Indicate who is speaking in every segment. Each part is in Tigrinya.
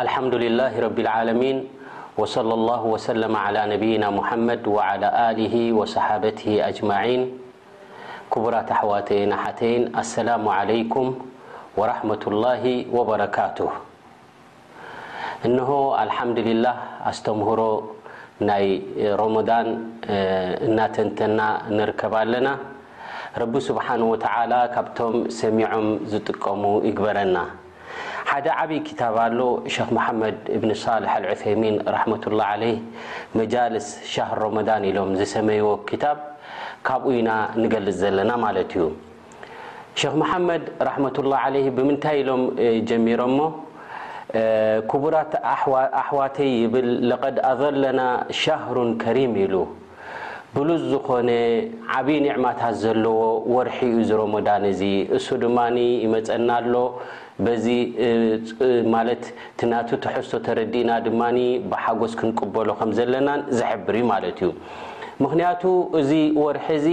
Speaker 1: ኣልሓምዱሊላሂ ረቢል ዓለሚን ወሰለላሁ ወሰለመ ዓላ ነቢይና ሙሓመድ ወዓላ ኣሊሂ ወሰሓበቲሂ ኣጅማዒን ክቡራት ኣሕዋተይን ኣሓተይን ኣሰላሙ ዓለይኩም ወራሕመቱላሂ ወበረካቱህ እንሆ ኣልሓምዱሊላህ ኣስተምህሮ ናይ ሮሞዳን እናተንተና ንርከብ ኣለና ረቢ ስብሓን ወተዓላ ካብቶም ሰሚዖም ዝጥቀሙ ይግበረና ሓደ ዓቢ ክታብ ኣሎ ሸኽ መሓመድ እብን ሳልሕ ኣልዑሰይሚን ራሕመቱላህ ዓለይህ መጃልስ ሻህር ሮመዳን ኢሎም ዝሰመይዎ ክታብ ካብኡ ኢና ንገልጽ ዘለና ማለት እዩ ሸኽ መሓመድ ራሕመቱላህ ዓለይህ ብምንታይ ኢሎም ጀሚሮሞ ክቡራት ኣሕዋተይ ይብል ለቐድ ኣዘለና ሻህሩን ከሪም ኢሉ ብሉጽ ዝኾነ ዓቢ ኒዕማታት ዘለዎ ወርሒ እዩ እዚ ሮሞዳን እዚ እሱ ድማ ይመጸና ኣሎ በዚ ማለት እቲ ናቱ ትሕዝቶ ተረዲእና ድማ ብሓጎስ ክንቅበሎ ከም ዘለናን ዝሕብር እዩ ማለት እዩ ምኽንያቱ እዚ ወርሒ እዚ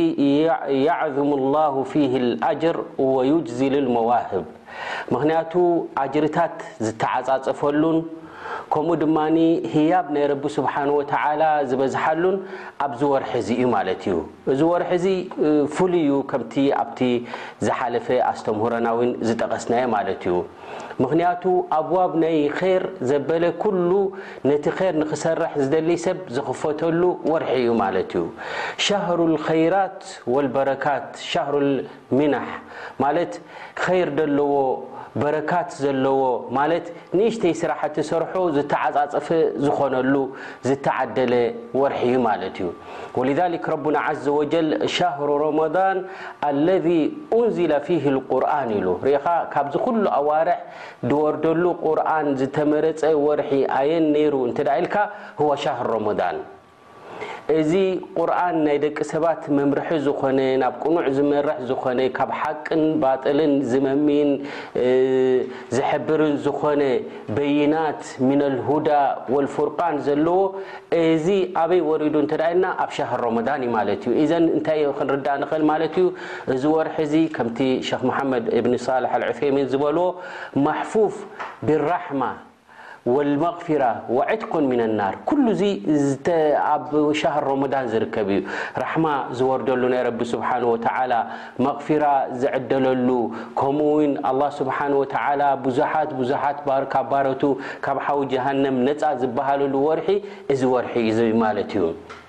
Speaker 1: ያዕዙሙ ላሁ ፊህ ልኣጅር ወዩጅዚል ልመዋህብ ምኽንያቱ ኣጅርታት ዝተዓጻጸፈሉን ከምኡ ድማ ህያብ ናይ ረቢ ስብሓን ወተዓላ ዝበዝሓሉን ኣብዚ ወርሒ እዚ እዩ ማለት እዩ። እዚ ወርሒ እዚ ፍሉይ እዩ ከምቲ ኣብቲ ዝሓለፈ ኣስተምህሮና እውን ዝጠቐስናዮ ማለት እዩ። ምኽንያቱ ኣብዋብ ናይ ኼር ዘበለ ኩሉ ነቲ ኼር ንክሰርሕ ዝደልይ ሰብ ዝኽፈተሉ ወርሒ እዩ ማለት እዩ። ሻህሩ ልኸይራት ወልበረካት ሻህሩ ሚናሕ ማለት ኸይር ደለዎ በረካት ዘለዎ ማለት ንእሽተይ ስራሕ እትሰርሖ ዝተዓፃፀፈ ዝኾነሉ ዝተዓደለ ወርሒ እዩ ማለት እዩ ወልዛሊክ ረቡና ዓዘ ወጀል ሻህሩ ረመዳን ኣለዚ ኡንዝለ ፊህ ልቁርን ኢሉ ርኢኻ ካብዚ ኩሉ ኣዋርሕ ዝወርደሉ ቁርን ዝተመረፀ ወርሒ ኣየን ነይሩ እንተ ኢልካ ህወ ሻህር ረመዳን እዚ ቁርኣን ናይ ደቂ ሰባት መምርሒ ዝኾነ ናብ ቅኑዕ ዝመርሕ ዝኾነ ካብ ሓቅን ባጥልን ዝመምይን ዝሕብርን ዝኾነ በይናት ሚነል ሁዳ ወልፉርቃን ዘለዎ እዚ ኣበይ ወሪዱ እንተ ኢልና ኣብ ሸህር ሮመዳን እዩ ማለት እዩ ኢዘን እንታይ ክንርዳእ ንኽእል ማለት እዩ እዚ ወርሒ እዚ ከምቲ ሸኽ መሓመድ እብኒ ሳልሕ ኣልዑሰይሚን ዝበልዎ ማሕፉፍ ቢራሕማ ወልመግፊራ ወዕትቁን ሚነ ናር ኩሉ እዚ ዝተ ኣብ ሻህር ሮሞዳን ዝርከብ እዩ ራሕማ ዝወርደሉ ናይ ረቢ ስብሓን ወተዓላ መግፊራ ዝዕደለሉ ከምኡ ውን ኣላ ስብሓን ወተዓላ ብዙሓት ብዙሓት ባርካ ባረቱ ካብ ሓዊ ጀሃንም ነፃ ዝበሃለሉ ወርሒ እዚ ወርሒ እዚ ማለት እዩ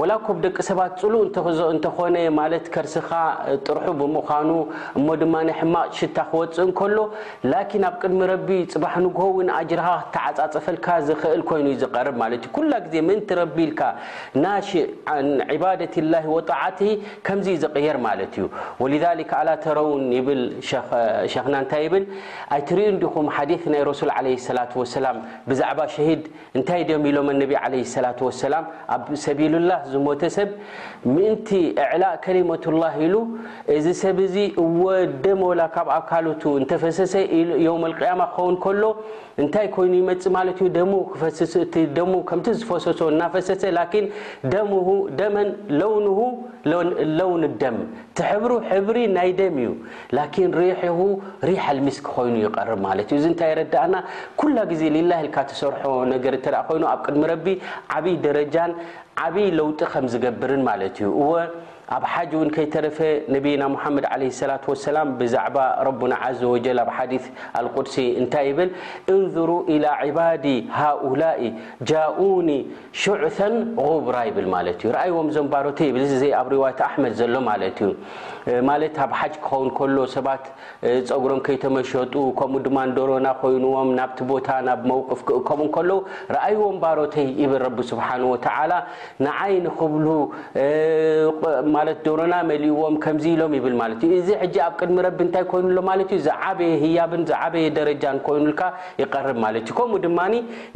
Speaker 1: ወላ እኮ ብ ደቂ ሰባት ጽሉእ እንተክዞ እንተኮነ ማለት ከርስኻ ጥርሑ ብምዃኑ እሞ ድማ ሕማቅ ሽታ ክወጽእ እንከሎ ላኪን ኣብ ቅድሚ ረቢ ጽባሕ ንግሆ ውን ኣጅርኻ ክተዓጻጸፈልካ ዝኽእል ኮይኑ እዩ ዝቀርብ ማለት እዩ ኩላ ግዜ ምእንቲ ረቢ ኢልካ ናሽ ን ዒባደቲ ላሂ ወጣዓትሂ ከምዚ እዩ ዝቅየር ማለት እዩ ወሊዛሊከ ኣላ ተረውን ይብል ሸኽ ሸኽና እንታይ ይብል ኣይትሪኡን ዲኹም ሓዲት ናይ ረሱል ዓለይሂ ሰላቱ ወሰላም ብዛዕባ ሸሂድ እንታይ ድዮም ኢሎም ኣነቢ ዓለይሂ ሰላቱ ወሰላም ኣብ ሰቢሉላህ ዝሞተ ሰብ ምእንቲ እዕላእ ከሊመቱላህ ኢሉ እዚ ሰብ እዚ እወ ደም ወላ ካብ ኣካሉቱ እንተፈሰሰ የውም ኣልቅያማ ክኸውን ከሎ እንታይ ኮይኑ ይመፅእ ማለት እዩ ደሙ ክፈስስ እቲ ደሙ ከምቲ ዝፈሰሶ እናፈሰሰ ላኪን ደምሁ ደመን ለውንሁ ለውን ደም እቲ ሕብሩ ሕብሪ ናይ ደም እዩ ላኪን ሪሕሁ ሪሕ ኣልሚስክ ኮይኑ ይቀርብ ማለት እዩ እዚ እንታይ የረዳእና ኩላ ግዜ ሊላህ ኢልካ ትሰርሖ ነገር እተ ኮይኑ ኣብ ቅድሚ ረቢ ዓብይ ደረጃን ዓብይ ለውጢ ከም ዝገብርን ማለት እዩ እወ ኣብ ሓጅ እውን ከይተረፈ ነቢይና ሙሓመድ ዓለ ሰላት ወሰላም ብዛዕባ ረቡና ዓዘ ወጀል ኣብ ሓዲ ኣልቁድሲ እንታይ ይብል እንዙሩ ኢላ ዕባዲ ሃኡላኢ ጃኡኒ ሹዕሰን ጉብራ ይብል ማለት እዩ። ረኣይዎም እዞም ባሮተይ ይብል እዚ ዘይ ኣብ ሪዋየት ኣሕመድ ዘሎ ማለት እዩ። ማለት ኣብ ሓጅ ክኸውን ከሎ ሰባት ፀጉሮም ከይተመሸጡ ከምኡ ድማ ዶሮና ኮይኑዎም ናብቲ ቦታ ናብ መውቅፍ ክእከቡ ከለው ረኣይዎም ባሮተይ ይብል ረቢ ስብሓን ወተዓላ ንዓይ ንክብሉ ማለት ዶሮና መሊእዎም ከምዚ ኢሎም ይብል ማለት እዩ። እዚ ሕጂ ኣብ ቅድሚ ረቢ እንታይ ኮይኑሎ ማለት እዩ ዝዓበየ ህያብን ዝዓበየ ደረጃን ኮይኑልካ ይቀርብ ማለት እዩ። ከምኡ ድማ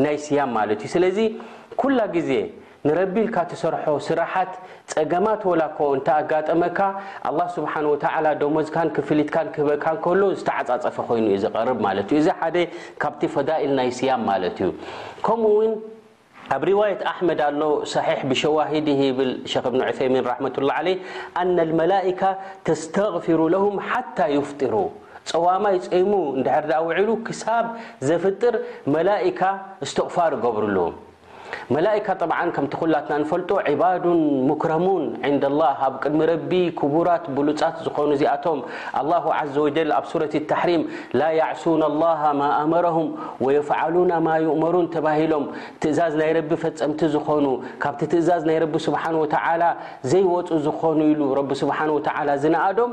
Speaker 1: ናይ ስያም ማለት እዩ ስለዚ ኩላ ግዜ ንረቢ ኢልካ ትሰርሖ ስራሓት ጸገማት ወላኮ እንተ ኣጋጠመካ ኣላህ ስብሓን ወተዓላ ደሞዝካን ክፍሊትካን ክህበካ እንከሎ ዝተዓጻጸፈ ኮይኑ እዩ ዝቐርብ ማለት እዩ እዚ ሓደ ካብቲ ፈዳኢል ናይ ስያም ማለት እዩ ከምኡ እውን ኣብ ሪዋየት ኣሕመድ ኣሎ ሰሒሕ ብሸዋሂድህ ይብል ሸክ እብን ዑሰይሚን ራሕመቱላ ዓለይ ኣነ ልመላኢካ ተስተግፊሩ ለሁም ሓታ ዩፍጢሩ ጸዋማይ ጸይሙ እንድሕር ደኣ ውዒሉ ክሳብ ዘፍጥር መላኢካ እስትቕፋር እገብርሉ። መላኢካ ጠብዓን ከምቲ ኩላትና እንፈልጦ ዒባዱን ሙክረሙን ዒንደላህ ኣብ ቅድሚ ረቢ ክቡራት ብሉጻት ዝኾኑ እዚኣቶም ኣላሁ ዓዘወጀል ኣብ ሱረት ታሕሪም ላ ያዕሱነ ኣላሃ ማ ኣመረሁም ወየፍዓሉነ ማ ዩእመሩን ተባሂሎም ትእዛዝ ናይ ረቢ ፈጸምቲ ዝኾኑ ካብቲ ትእዛዝ ናይ ረቢ ስብሓን ወተዓላ ዘይወጹ ዝኾኑ ኢሉ ረቢ ስብሓን ወተዓላ ዝነኣዶም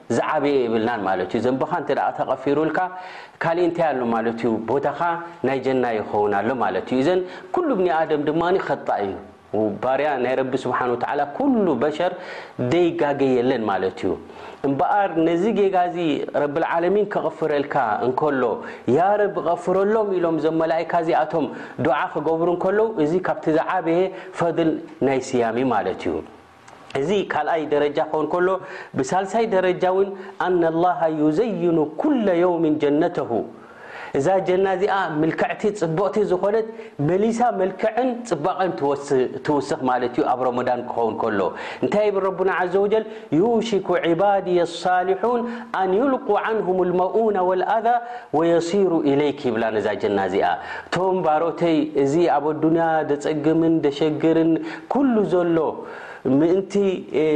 Speaker 1: ዝዓበየ የብልናን ማለት እዩ ዘንብኻ እንተ ተቐፊሩልካ ካሊእ እንታይ ኣሎ ማለት እዩ ቦታኻ ናይ ጀና ይኸውን ኣሎ ማለት እዩ እዘን ኩሉ ብኒ ኣደም ድማ ኸጣእ እዩ ባርያ ናይ ረቢ ስብሓን ወተዓላ ኩሉ በሸር ደይጋገ የለን ማለት እዩ እምበኣር ነዚ ጌጋ እዚ ረብልዓለሚን ከቕፍረልካ እንከሎ ያ ረቢ ቐፍረሎም ኢሎም እዞም መላይካ እዚኣቶም ዱዓ ክገብሩ እንከለዉ እዚ ካብቲ ዝዓበየ ፈድል ናይ ስያም እዩ ማለት እዩ እዚ ካልኣይ ደረጃ ክኸውን ከሎ፣ ብሳልሳይ ደረጃ እውን ኣነ ኣላህ ዩዘይኑ ኩለ የውሚን ጀነተሁ እዛ ጀና እዚኣ ምልክዕቲ ጽብቕቲ ዝኾነት መሊሳ መልክዕን ጽባቐን ትውስኽ ማለት እዩ ኣብ ረመዳን ክኸውን ከሎ እንታይ ይብል ረቡና ዓዘ ወጀል ዩሽኩ ዒባድየ ኣሳሊሑን ኣን ዩልቁ ዓንሁም ልመኡነ ወልኣዛ ወየሲሩ ኢለይክ ይብላ ነዛ ጀና እዚኣ እቶም ባሮተይ እዚ ኣብ ኣዱንያ ደጸግምን ደሸግርን ኩሉ ዘሎ ምእንቲ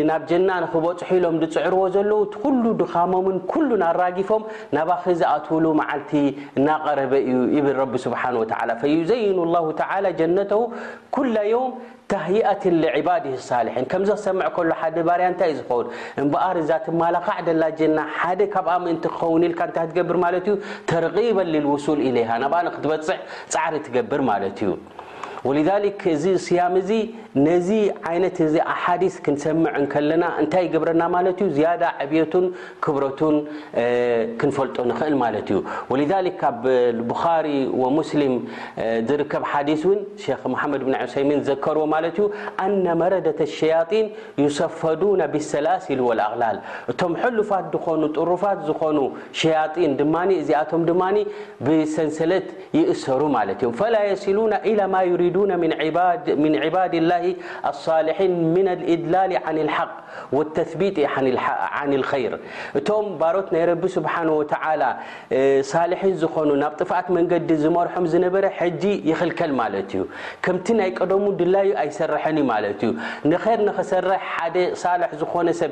Speaker 1: ናብ ጀና ንኽበጽሑ ኢሎም ዝጽዕርዎ ዘለዉ እቲ ኩሉ ድኻሞምን ኩሉን ኣራጊፎም ናባኺ ዝኣትዉሉ መዓልቲ እናቐረበ እዩ ይብል ረቢ ስብሓን ወተዓላ ፈዩዘይኑ ላሁ ተዓላ ጀነተሁ ኩላ የውም ታህይኣትን ልዕባድህ ሳልሕን ከምዚ ክሰምዕ ከሎ ሓደ ባርያ እንታይ እዩ ዝኸውን እምበኣር እዛ ትማላኻዕ ደላ ጀና ሓደ ካብኣ ምእንቲ ክኸውን ኢልካ እንታይ ክትገብር ማለት እዩ ተርቂበን ልልውሱል ኢለይሃ ናብኣ ንክትበፅሕ ፃዕሪ ትገብር ማለት እዩ ወሊዛሊክ እዚ ስያም እዚ ነዚ ዓይነት እዚ ኣሓዲስ ክንሰምዕ እንከለና እንታይ ይገብረና ማለት እዩ ዝያዳ ዕብየቱን ክብረቱን ክንፈልጦ ንኽእል ማለት እዩ ወሊዛሊክ ካብ ብኻሪ ወሙስሊም ዝርከብ ሓዲስ እውን ሸክ መሓመድ ብን ዑሰይሚን ዘከርዎ ማለት እዩ ኣነ መረደተ ሸያጢን ዩሰፈዱነ ብሰላሲል ወልኣቕላል እቶም ሕሉፋት ዝኾኑ ጥሩፋት ዝኾኑ ሸያጢን ድማ እዚኣቶም ድማ ብሰንሰለት ይእሰሩ ማለት እዮም ፈላ የሲሉና ኢላ ማ ዩሪዱነ ምን ዒባድ ላሂ ኣሳልሒን ምና ልእድላሊ ዓን ልሓቅ ወተስቢጢ ዓን ልኸይር እቶም ባሮት ናይ ረቢ ስብሓን ወተዓላ ሳልሒን ዝኾኑ ናብ ጥፍኣት መንገዲ ዝመርሖም ዝነበረ ሕጂ ይኽልከል ማለት እዩ ከምቲ ናይ ቀደሙ ድላዩ ኣይሰርሐን እዩ ማለት እዩ ንኸይር ንኽሰርሕ ሓደ ሳልሕ ዝኾነ ሰብ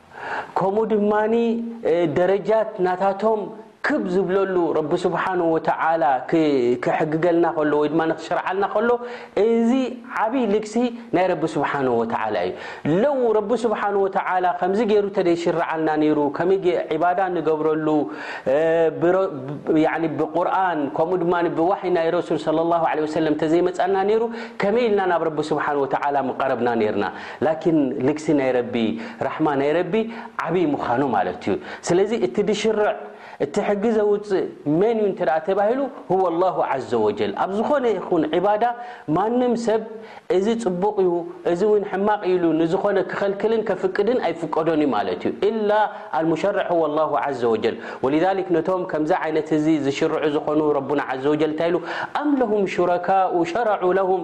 Speaker 1: ከምኡ ድማ ደረጃት ናታቶም ክብ ዝብለሉ ረቢ ስብሓን ወተዓላ ክሕግገልና ከሎ ወይ ድማ ንክሸርዓልና ከሎ እዚ ዓብይ ልግሲ ናይ ረቢ ስብሓን ወተዓላ እዩ ለው ረቢ ስብሓን ወተዓላ ከምዚ ገይሩ ተደይሽርዓልና ነይሩ ከመይ ዕባዳ ንገብረሉ ብቁርን ከምኡ ድማ ብዋሒ ናይ ረሱል ለ ላ ለ ወሰለም ተዘይመፃና ነይሩ ከመይ ኢልና ናብ ረቢ ስብሓን ወተዓላ ምቀረብና ነይርና ላኪን ልግሲ ናይ ረቢ ራሕማ ናይ ረቢ ዓብይ ምኻኑ ማለት እዩ ስለዚ እቲ ድሽርዕ እቲ ሕጊ ዘውፅእ መን እዩ እንተ ተባሂሉ ሁወ ላሁ ዘ ወጀል ኣብ ዝኾነ ይኹን ዒባዳ ማንም ሰብ እዚ ፅቡቕ እዩ እዚ እውን ሕማቕ ኢሉ ንዝኾነ ክኸልክልን ከፍቅድን ኣይፍቀዶን እዩ ማለት እዩ እላ ኣልሙሸርዕ ሁወ ላሁ ዘ ወጀል ወሊዛሊክ ነቶም ከምዚ ዓይነት እዚ ዝሽርዑ ዝኾኑ ረቡና ዘ ወጀል እንታይ ኢሉ ኣም ለሁም ሹረካኡ ሸረዑ ለሁም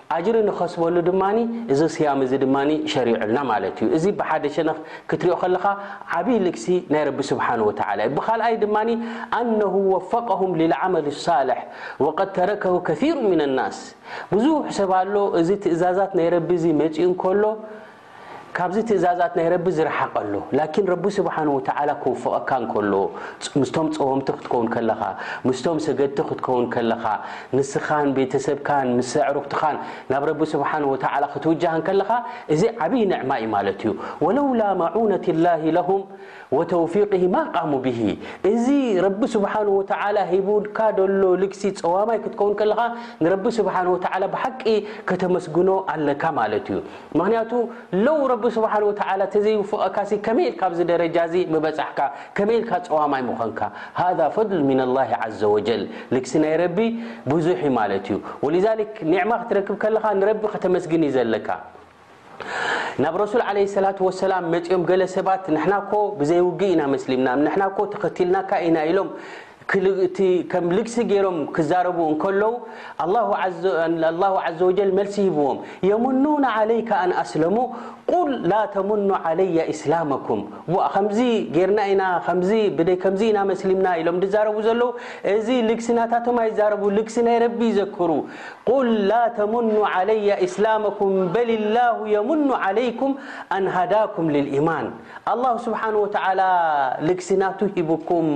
Speaker 1: ኣጅሪ ንኸስበሉ ድማ እዚ ስያም እዚ ድማ ሸሪዑልና ማለት እዩ። እዚ ብሓደ ሸነኽ ክትሪኦ ከለኻ ዓብይ ልግሲ ናይ ረቢ ስብሓነሁ ወተዓላ እዩ። ብኻልኣይ ድማ ኣነሁ ወፈቀሁም ሊልዓመሊ ሷልሕ ወቀድ ተረከሁ ከሲሩ ሚነናስ ብዙሕ ሰብ ኣሎ እዚ ትእዛዛት ናይ ረቢ እዚ መፂኡ እንከሎ ካብዚ ትእዛዛት ናይ ረቢ ዝረሓቀ ኣሎ ላኪን ረቢ ስብሓን ወተዓላ ክውፍቀካ እንከሎ ምስቶም ጸወምቲ ክትከውን ከለኻ ምስቶም ሰገድቲ ክትከውን ከለኻ ንስኻን ቤተሰብካን ምስ ኣዕሩኽትኻን ናብ ረቢ ስብሓን ወተዓላ ክትውጃህ እንከለኻ እዚ ዓብይ ንዕማ እዩ ማለት እዩ ወለውላ መዑነት ላሂ ለሁም ወተውፊቅሂ ማ ቃሙ ቢሂ እዚ ረቢ ስብሓነሁ ወተዓላ ሂቡካ ደሎ ልግሲ ፀዋማይ ክትከውን ከለኻ ንረቢ ስብሓነሁ ወተዓላ ብሓቂ ከተመስግኖ ኣለካ ማለት እዩ ምክንያቱ ለው ረቢ ስብሓነሁ ወተዓላ ተዘይውፍቀካሲ ከመይ ኢልካ ኣብዚ ደረጃ እዚ ምበፃሕካ ከመይ ኢልካ ፀዋማይ ምኾንካ ሃዛ ፈድል ሚን ላሂ ዓዘ ወጀል ልግሲ ናይ ረቢ ብዙሕ እዩ ማለት እዩ ወሊዛሊክ ኒዕማ ክትረክብ ከለኻ ንረቢ ከተመስግን እዩ ዘለካ ናብ ረሱል ዓለይሂ ሰላቱ ወሰላም መጺኦም ገለ ሰባት ንሕና እኮ ብዘይ ውግእ ኢና መስሊምና፣ ንሕና እኮ ተኸቲልናካ ኢና ኢሎም እቲ ከም ልግሲ ገይሮም ክዛረቡ እንከለው ኣላሁ ዓዘ ኣላሁ ዓዘ ወጀል መልሲ ሂብዎም የሙኑነ ዓለይከ ኣን ኣስለሙ ቁል ላ ተሙኑ ዓለየ ኢስላመኩም ዋ ከምዚ ጌርና ኢና ከምዚ ብደይ ከምዚ ኢና መስሊምና ኢሎም ዝዛረቡ ዘለው እዚ ልግሲ ናታቶም ኣይዛረቡ ልግሲ ናይ ረቢ ይዘክሩ ቁል ላ ተሙኑ ዓለያ ኢስላመኩም በል ላሁ የሙኑ ዓለይኩም ኣን ሃዳኩም ልልኢማን ኣላሁ ስብሓን ወተዓላ ልግሲ ናቱ ሂቡኩም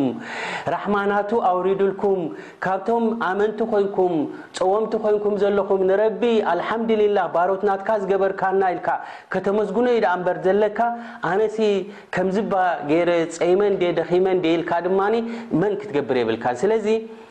Speaker 1: ራሕማ ናቱ ኣውሪዱልኩም ካብቶም ኣመንቲ ኮይንኩም ፀወምቲ ኮይንኩም ዘለኹም ንረቢ ኣልሓምድልላህ ባሮት ናትካ ዝገበርካና ኢልካ ከተመስግኖ እዩ ደኣ እምበር ዘለካ ኣነሲ ከምዝባ ገይረ ፀይመ እንዴ ደኺመ እንዴ ኢልካ ድማ መን ክትገብር የብልካን ስለዚ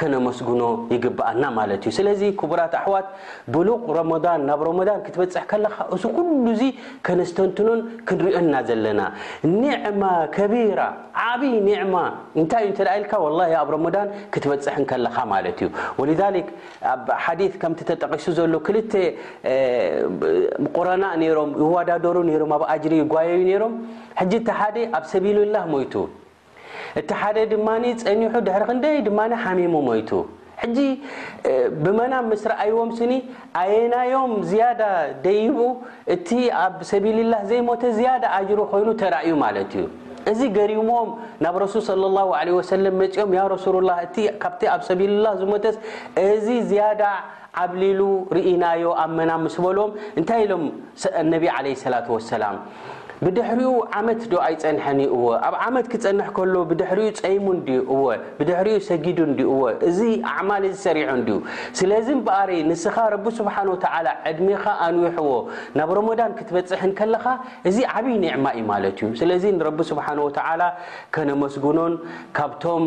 Speaker 1: ከነመስግኖ ይግብኣና ማለት እዩ ስለዚ ክቡራት ኣሕዋት ብሉቕ ረመዳን ናብ ረመዳን ክትበፅሕ ከለኻ እዚ ኩሉ እዚ ከነስተንትኖን ክንሪኦና ዘለና ኒዕማ ከቢራ ዓብዪ ኒዕማ እንታይ እዩ እንተደኣ ኢልካ ወላሂ ኣብ ረመዳን ክትበፅሕ ከለኻ ማለት እዩ ወሊዛሊክ ኣብ ሓዲት ከምቲ ተጠቒሱ ዘሎ ክልተ ቁረና ነይሮም ይወዳደሩ ነይሮም ኣብ ኣጅሪ ይጓየዩ ነይሮም ሕጂ እቲ ሓደ ኣብ ሰቢልላህ ሞይቱ እቲ ሓደ ድማ ጸኒሑ ድሕሪ ክንደይ ድማ ሓሚሙ ሞይቱ። ሕጂ ብመናም ምስ ረኣይዎም ስኒ ኣየናዮም ዝያዳ ደይቡ እቲ ኣብ ሰቢልላህ ዘይሞተ ዝያዳ ኣጅሩ ኮይኑ ተራእዩ ማለት እዩ። እዚ ገሪምዎም ናብ ረሱል ሰለላሁ ዓለይሂ ወሰለም መጺኦም ያ ረሱሉላህ እቲ ካብቲ ኣብ ሰቢልላህ ዝሞተስ እዚ ዝያዳ ዓብሊሉ ርኢናዮ ኣመና ምስ በሎም እንታይ ኢሎም ነቢ ዓለይሂ ሰላቱ ወሰላም ብድሕሪኡ ዓመት ዶ ኣይጸንሐን እዩ እወ ኣብ ዓመት ክጸንሕ ከሎ ብድሕሪኡ ጸይሙ እንድዩ እወ ብድሕሪኡ ሰጊዱ እንድዩ እወ እዚ ኣዕማል እዚ ሰሪዑ እንድዩ ስለዚ እምበኣሪ ንስኻ ረቢ ስብሓን ወተዓላ ዕድሜኻ ኣንዊሕዎ ናብ ረመዳን ክትበጽሕ እንከለኻ እዚ ዓብይ ኒዕማ እዩ ማለት እዩ ስለዚ ንረቢ ስብሓን ወተዓላ ከነመስግኖን ካብቶም